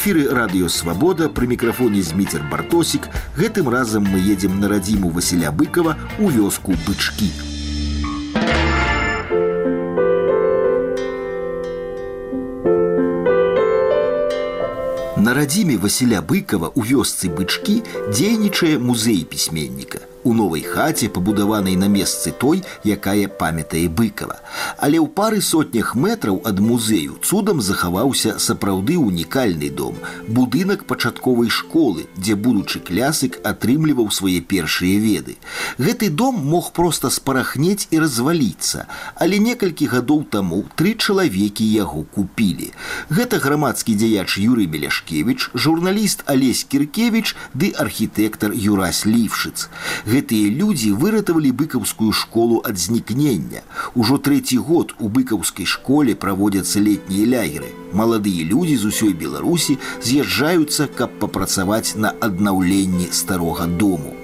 У эфіры радыёвабода пры мікрафоне зміцер бартосік гэтым разам мы едзем на радзіму Васіля быкова у вёску бычкі. На радзіме Васіля быкова у вёсцы бычкі дзейнічае музей пісьменніка у новай хаце пабудаванай на месцы той якая памятае быкова але ў пары сотнях метраў ад музею цудам захаваўся сапраўды унікальны дом будынак пачатковай школы дзе будучы клясык атрымліваў свае першыя веды гэты дом мог просто спарахнець і разваліцца але некалькі гадоў таму тры чалавекі яго купілі гэта грамадскі дзяяч юрый меляшкевич журналіст алесь кіркевич ды архітэктар юрась лівшыц гэтыя людзі выратавалі быкаўскую школу ад знікнення. Ужо трэці год у быкаўскай школе праводзяцца летнія лягеры. Маладыя людзі з усёй Беларусі з'язджаюцца, каб папрацаваць на аднаўленні старога дому.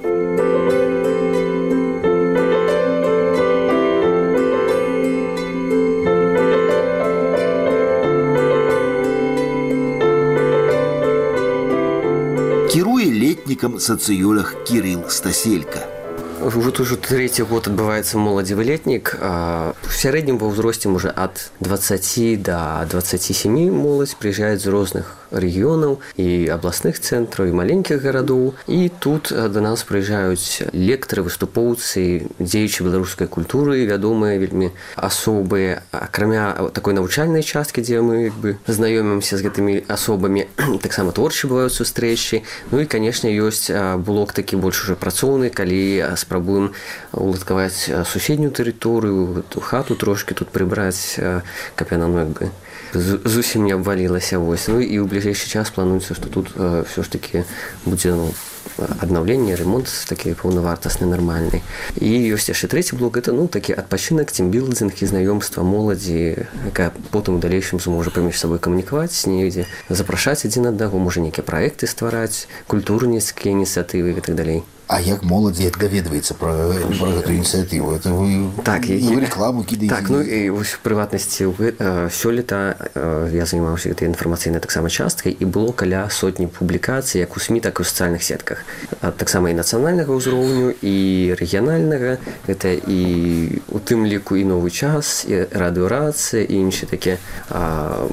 Кіруе летнікам сацыёлях Кірыл Стаселька. Вот уже третий год отбывается молодевый летник. В среднем во возрасте уже от 20 до 27 молодь приезжает из разных рэгіёнаў і абласных цэнтраў і маленькіх гарадоў і тут да нас прыязджаюць лектары выступоўцы дзеючы беларускай культуры вядомыя вельмі асобы акрамя такой навучальнай часткі дзе мы бы знаёмімся з гэтымі асобамі таксама творчы бываюць сустрэчы ну і канешне ёсць блок такі больш уже працоўны калі спрабуем уладкаваць суседнюю тэрыторыю хату трошки тут прыбраць каб яна ну як бы зусім не абвалілася вось ну і ў бліжэйшы час плануецца што тут э, все ж таки будзе ну аднаўленне ремонт такі паўнавартасны нармальны і ёсць яшчэ трэці блок это ну такі адпачынак цімбілдзінг і знаёмства моладзі якая потым у далейшым зможа паміж сабой камунікаваць недзе запрашаць адзін аднаго можа нейкія праекты ствараць культурніцкія ініцыятывы і так далей А як моладзі даведваецца пра, пра гэту ініцыятыву это вы так і рекламу кідаеце так ну і вось прыватнасці сёлета я займаўся гэтай інфармацыйнай таксама часткай і было каля сотні публікацый як у сМ так і у сацыяльных сетках таксама і нацыянальнага ўзроўню і рэгіянальнага гэта і у тым ліку і новы час і радыорацыя і іншыя такія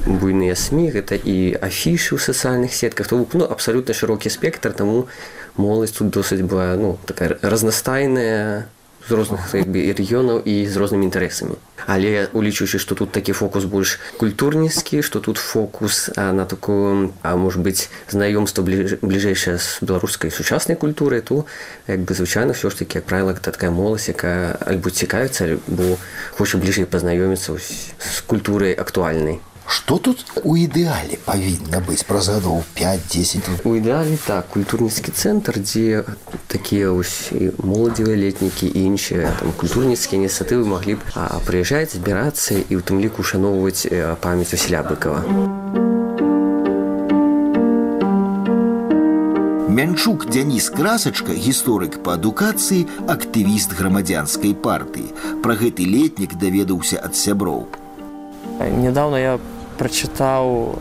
буйныя сМ гэта і афішы ў сацыяльных сетках то ну абсалютна шырокі спектр таму моладзь тут досыць была ну такая разнастайная з розных бы рэгіёнаў і з рознымі інтарэсамі але улічваючы што тут такі фокус больш культурніцкі што тут фокус на такую а может быть знаёмства бліжэйшае з беларускай сучаснай культурай то як бы звычайна ўсё ж таки як правіла гэта такая моладзь якая альбо цікавіцца альбо хоча бліжэй пазнаёміцца з культурай актуальнай Што тут у ідэале павінна быць праз гадоў 5-10 у ідэале так культурніцкі цэнтр дзе такія вось моладзевыя летнікі і іншыя там культурніцкія ініцыятывы маглі б прыязджаць збірацца і ў тым ліку ушаноўваць памяць у сялябыкава Мянчук Дзяніс красачка гісторык па адукацыі актывіст грамадзянскай партыі пра гэты летнік даведаўся ад сяброў Недавно я прачытаў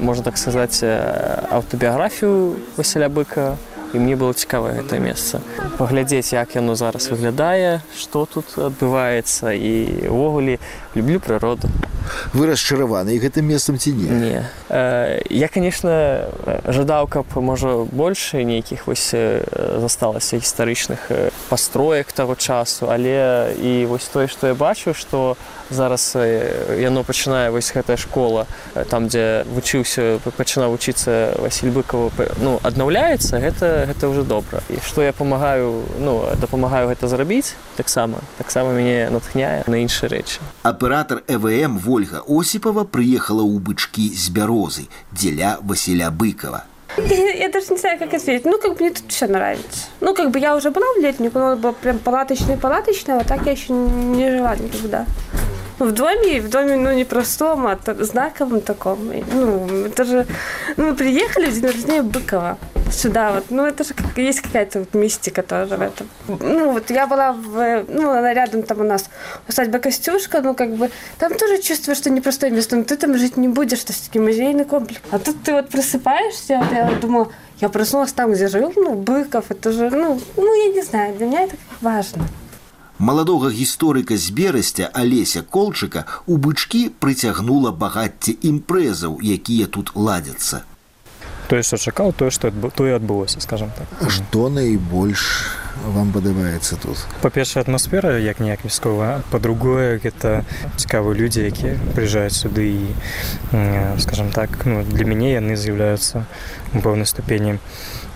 можна так сказаць аўтабіяграфію Васіля быка і мне было цікава гэта месца паглядзець як яно зараз выглядае што тут адбываецца і увогуле люблю прыроду вы расчараваны гэтым месцам ці не не э, я конечно жадаў каб можа больше нейкіх вось засталася гістарычных пастроек таго часу але і вось тое што я бачу што зараз яно пачынае вось гэтая школа там дзе вучыўся пачынаў вучыцца Васіль быкова ну аднаўляецца гэта гэта ўжо добра і што я памагаю ну дапамагаю гэта зрабіць таксама таксама мяне натхняе на іншыя рэчы аператор эвм ольга осипова прыехала ў бычкі з бярозы дзеля Васіля быкова Я даже не знаю, как ответить. Ну, как бы мне тут все нравится. Ну, как бы я уже была в летнику, но было прям палаточное-палаточное, вот так я еще не жила никогда. В доме, в доме, ну, не простом, а знаковом таком. Ну, это же... Ну, мы приехали в день рождения Быкова сюда. Вот. Ну, это же как, есть какая-то вот мистика тоже в этом. Ну, вот я была в... Ну, она рядом там у нас усадьба Костюшка, ну, как бы... Там тоже чувствуешь, что непростое место, но ты там жить не будешь, то есть музейный комплекс. А тут ты вот просыпаешься, вот я думала, я проснулась там, где жил, ну, Быков, это же, ну, ну, я не знаю, для меня это важно. Маладога гісторыка з берасця Алеся Колчыка у бычкі прыцягнула багацце імпрэзаў, якія тут ладзяцца. Тое, што чакаў, тое, што адбу... тое адбылося, скажем так. Што найбольш вам падабаецца тут? Па-першая атмасфера як ніяк мясковая, па-другое гэта цікавыя людзі, якія прыязджаюць сюды і скажем так, ну, для мяне яны з'яўляюцца у пэўнай ступені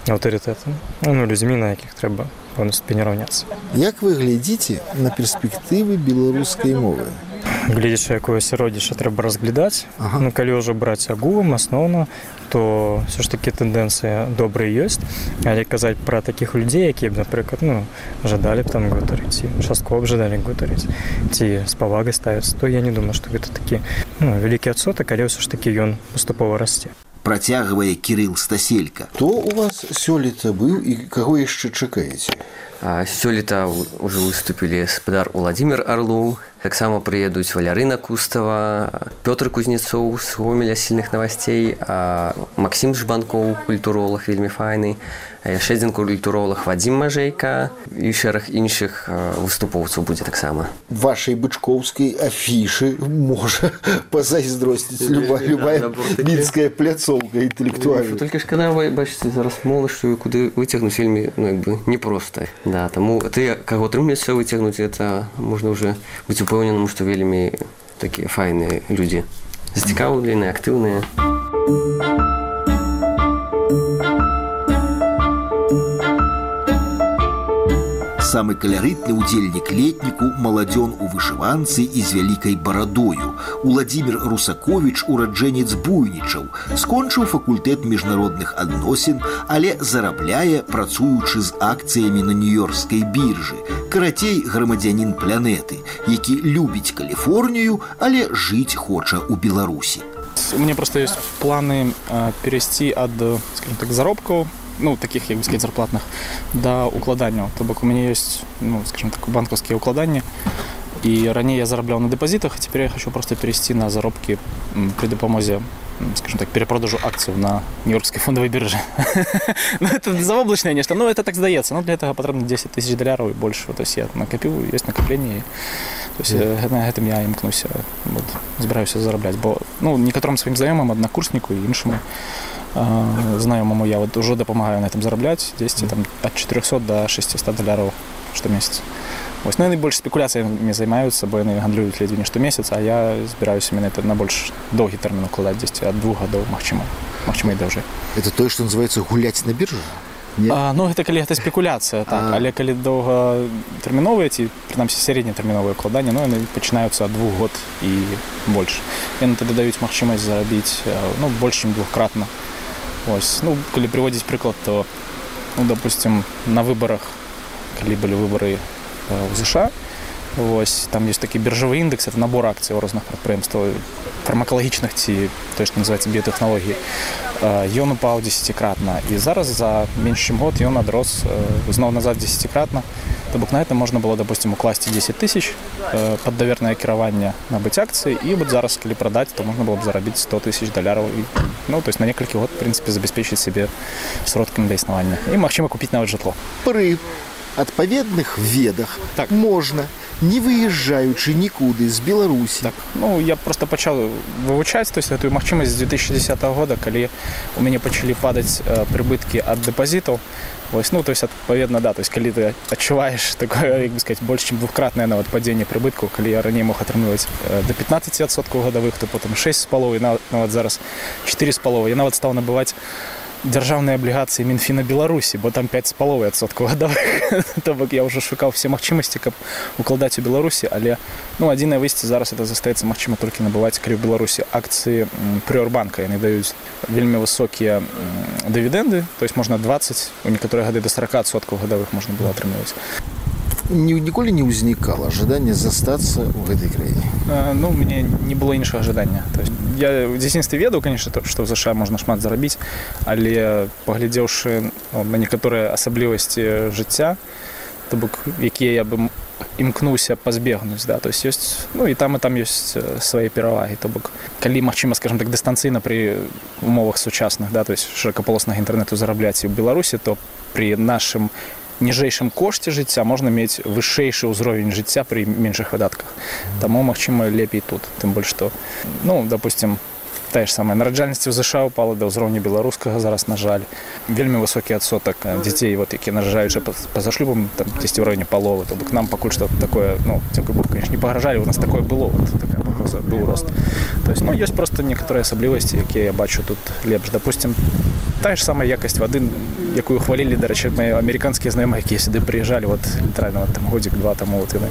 аўтарытэтам ну, людзьмі, на якіх трэба пэўнай ступені раўняцца. Як вы глядзіце на перспектывы беларускай мовы? гледзячы якое асяроддзіша трэба разглядаць ага. ну калі ўжо браць агулам асноўна то все ж таки тэндэнцыя добрая ёсць але казаць пра такіх людзей якія б напрыклад ну жадалі б там гутарыць часткова жадалі гутарыць ці з павагай ставіцца то я не думаю што гэта такі ну, вялікі адсотак але ўсё ж такі ён паступова расце працягвае кирилл стаселька то у вас сёлета быў і каго яшчэ чакаеце сёлета уже выступілі спадар владимир орлоў таксама прыедуць валярына кустава пётр кузнецоў з гомеля сильных новостей Макссім жбанкоў культуролог вельмі файны яшчэ адзін культуролог вадзім мажейка і шэраг іншых выступоўцаў будзе таксама вашай бычкоўскай афішы можа пазайздросціць люба любая мінская пляцоўка інтэлектуальна только шкада бачыце зараз мола што куды выцягнуць вельмі ну, як бы непроста да таму ты каго атрымлецца выцягнуць это можна уже быць упэўненым што вельмі такія файныя людзі зацікаўленыя актыўныя самы калярытны удзельнік летніку маладзён у вышыванцы і з вялікай барадою уладзімир русакович ураджэнец буйнічаў скончыў факультэт міжнародных адносін але зарабляе працуючы з акцыямі на нью-йоркскай біржы карацей грамадзянін планеты які любіць каліфорнію але жыць хоча у беларусі мне просто есть планы перейсці ад скажем так заробкаў ну, таких, як бы сказать, зарплатных, до укладання. То бок у меня есть, ну, скажем так, банковские укладания. И ранее я зарабатывал на депозитах, а теперь я хочу просто перейти на заработки при допомозе, скажем так, перепродажу акций на Нью-Йоркской фондовой бирже. ну, это заоблачное нечто, но это так сдается. Но для этого потребно 10 тысяч долларов и больше. То есть я накопил, есть накопление. То есть yeah. на этом я імкнуся, вот, збираюся заробляти. Бо ну, некоторым своим знайомым, однокурснику і іншому знайомому я вот уже допомагаю на этом заробляць 10 там от 400 до 600 доляраў штомесяц Вось, ну, найбольш спекуляцыямі займаюцца бо яны гандлююць ледзьве не штомесяц а я збіраюся мене это на больш доўгі тэрмін укладаць 10 ад двух гадоў магчыма магчыма і даўжэй это тое што называется гуляць на биржу А, ну гэта калі гэта спекуляцыя так. А... але калі доўгатэрміновыя ці прынамсі сярэднетэрміновыя укладанні ну яны пачынаюцца ад двух год і больш яны тады даюць магчымасць зарабіць ну больш чым двухкратна Ось. Ну, калі прыводзіць прыклад, то ну, допустим, на выбарах, калі былі выбары ў ЗША, Вось, там ёсць такі біржавы індекс это набор акцый у розных прадпрыемстваў фармакалагічных ці тое што называется біятэхналогіі ён упаў десятикратна і зараз за менш чым год ён адрос зноў назад десятикратна то бок на это можна было допустим укласці 10 тысяч под давернае кіраванне набыць акцыі і вот зараз калі прадаць то можна было б зарабіць 100 тысяч даляраў і ну то есть на некалькі год прынцыпе забяспечыць сябе сродкам для існавання і магчыма купіць нават жытло пры адпаведных ведах так можна не выязджаючы нікуды з беларусі так ну я просто пачаў вывучаць то есть эту магчымасць 2010 года калі у мяне пачалі падаць э, прыбыткі ад дэпазітаў вось ну то есть адпаведна да то есть калі ты адчуваеш такое як бы сказать больш чым двухкратнае нават падзенне прыбытку калі я раней мог атрымліваць э, до 15соткаў гадавых то потым 6 з паловы нават, нават зараз 4 з паловы я нават стаў набываць дзяржаўныя аблігацыі мінфіна беларусі бо там 5 з паловы адсоткаў гадавых то бок я ўжо шукаў все магчымасці каб укладаць у беларусі але ну адзінае выйсце зараз это застаецца магчыма толькі набываць калі ў беларусі акцыі прыорбанка яны даюць вельмі высокія дывідэнды то есть можна 20 у некаторыя гады да 40соткаў гадавых можна было атрымліваць ніколі не ўзнікала ожидание застаться в этой краіне? Ну у мяне не было іншага ожидання то есть я в дзяцінстве ведаў конечно то што ў ЗША можна шмат зарабіць але паглядзеўшы ну, на некаторыя асаблівасці жыцця то бок якія я бы імкнуўся пазбегнуць да то есть ёсць ну і там і там ёсць свае перавагі. То бок калі магчыма скажем так дыстанцыйна пры умовах сучасных да то есть шырокаполоснага інтэрнэту зарабляць і ў беларусі то при нашым ніжэйшым кошце жыцця можна мець вышэйшы ўзровень жыцця пры меншых выдатках таму магчыма лепей тут тым больш што ну допустим тая ж самая нараджальнасць у ЗША упала да ўзроўню беларускага зараз на жаль вельмі высокі адсотак э, дзяцей вот які нараджаюцца па-за шлюбам там дзесьці ў раёне паловы то бок нам пакуль што такое ну дзякуй бог конечно не пагражалі у нас такое было вот, такая пагроза быў рост то есть ну ёсць просто некаторыя асаблівасці якія я бачу тут лепш допустим тая ж самая якасць вады якую хвалілі дарэчы мои амерыканскія знаёмыя якія сюды прыязджалі вот літаральна вот, там годзік два таму вот яны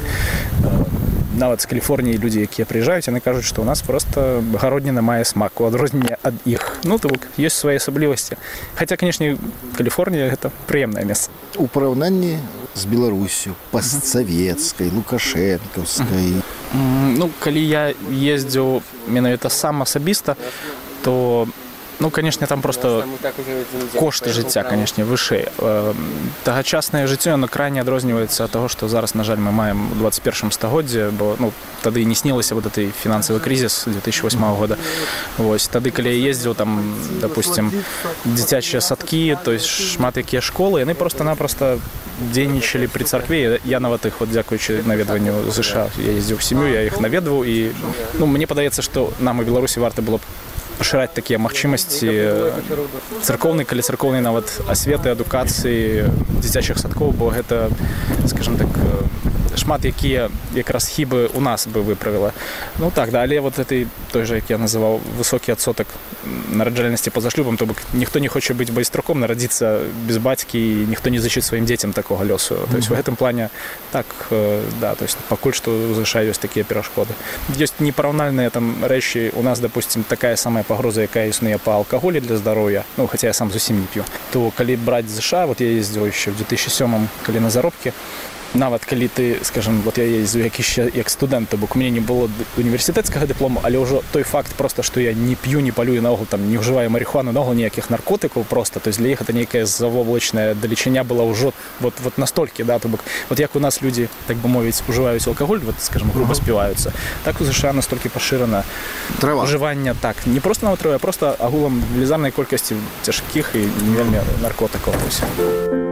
э, нават з каліфорніі людзі якія прыязджаюць яны кажуць што ў нас просто гародніна мае смак у адрозненне ад іх ну то бок ёсць свае асаблівасці хаця канешне каліфорнія гэта прыемнае месца у параўнанні з беларусю постсавецкай лукашэнкаўскай М, ну калі я ездзіў менавіта сам асабіста то ну канешне там просто кошты жыцця канешне вышэй Э, тагачаснае жыццё яно крайне адрозніваецца ад таго што зараз на жаль мы маем у 21 стагоддзе бо ну тады не снілася вот этой фінансавы крызіс 2008 года вось тады калі я ездзіў там допустим дзіцячыя садкі то есть шмат якія школы яны просто-напросто дзейнічалі пры царкве я нават іх вот дзякуючы наведванню ЗША я ездзіў сям'ю я іх наведваў і ну мне падаецца што нам у беларусі варта было б пашыраць такія магчымасці царкоўнай калі царкоўнай нават асветы адукацыі дзіцячых садкоў бо гэта скажем так э, шмат якія якраз хібы у нас бы выправіла ну так да але вот этой той же як я называў высокі адсотак нараджальнасці па-за шлюбам то бок ніхто не хоча быць байструком нарадзіцца без бацькі і ніхто не зачыць сваім дзецям такога лёсу то есть в гэтым плане так э, да то есть пакуль што заша ёсць такія перашкоды ёсць непараўнальныя там рэчы у нас допустим такая самая пагроза якая існуе па алкаголі для здароўя ну хаця я сам зусім не п'ю то калі браць ЗША вот я ездзіў еще в 2007 калі на заробкі нават калі ты скажем вот я ездзу як яшчэ як студэнт бок мне не было універсітэцкага дыплому але ўжо той факт просто што я не п'ю не палюю наогул там не ўжываю марихуану наогул ніякіх наркотыкаў просто. То есть для іх это нейкая завоблачная далечыня была ўжо вот вот настолькі да то бок. Вот як у нас людзі так бы мовіць ужываюць алкаголь вот скажем грубо співаюцца так у ЗША настолькі пашырана трава. ужывання так не просто на трое просто агулам велізарнай колькасці цяжкіх і не вельмі наркотыкаў вось.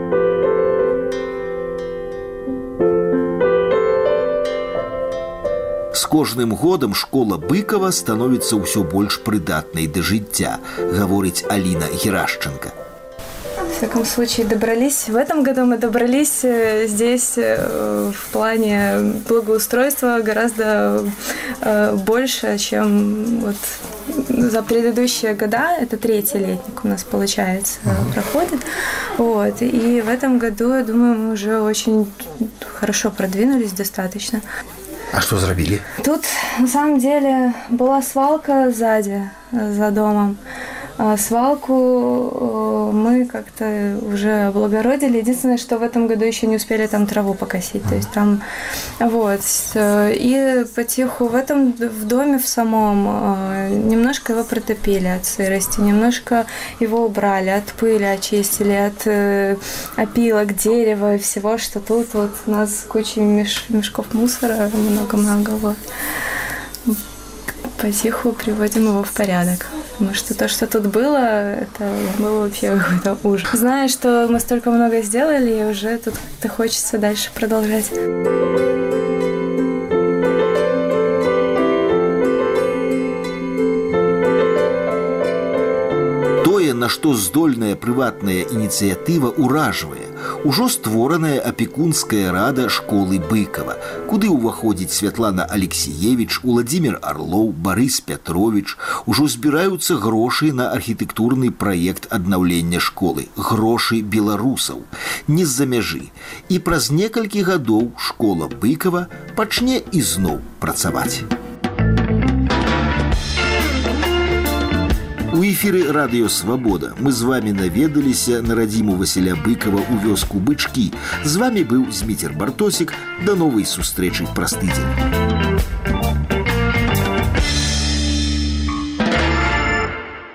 кожным годам школа быкова становіцца ўсё больш прыдатнай да жыцця гаворыць Аліна Герашченко В всяком случае, добрались. В этом году мы добрались э, здесь э, в плане благоустройства гораздо э, больше, чем вот за предыдущие года. Это третий летник у нас, получается, проходит. Вот. И в этом году, я думаю, мы уже очень хорошо продвинулись достаточно. А што зрабілі Тут на самом деле была свалка сзади, э, за домом. А свалку э, мы как-то уже облагородили. Единственное, что в этом году еще не успели там траву покосить. То есть там вот. И потиху в этом в доме в самом э, немножко его протопили от сырости, немножко его убрали, от пыли очистили, от э, опилок, дерева и всего, что тут вот у нас куча меш- мешков мусора много-много. Вот. Потиху приводим его в порядок. Потому что то, что тут было, это было вообще какой-то ужас. Зная, что мы столько много сделали, и уже тут как-то хочется дальше продолжать. Тое, на што здольная прыватная ініцыятыва ўражвае. Ужо створаная апекунская рада школы быкова, куды ўваходзіць Святлана Алексеевич, Уладзімир Арлоў, Барыс Пятрович, ужо збіраюцца грошы на архітэктурны праект аднаўлення школы, грошы беларусаў, не з-за мяжы. І праз некалькі гадоў школа быкова пачне ізноў працаваць. эфіры радыёвабода мы з вами наведаліся на радзіму Васіля быкова ў вёску бычкі. З вами быў зміцер бартосік да новай сустрэчы праз тыдзень.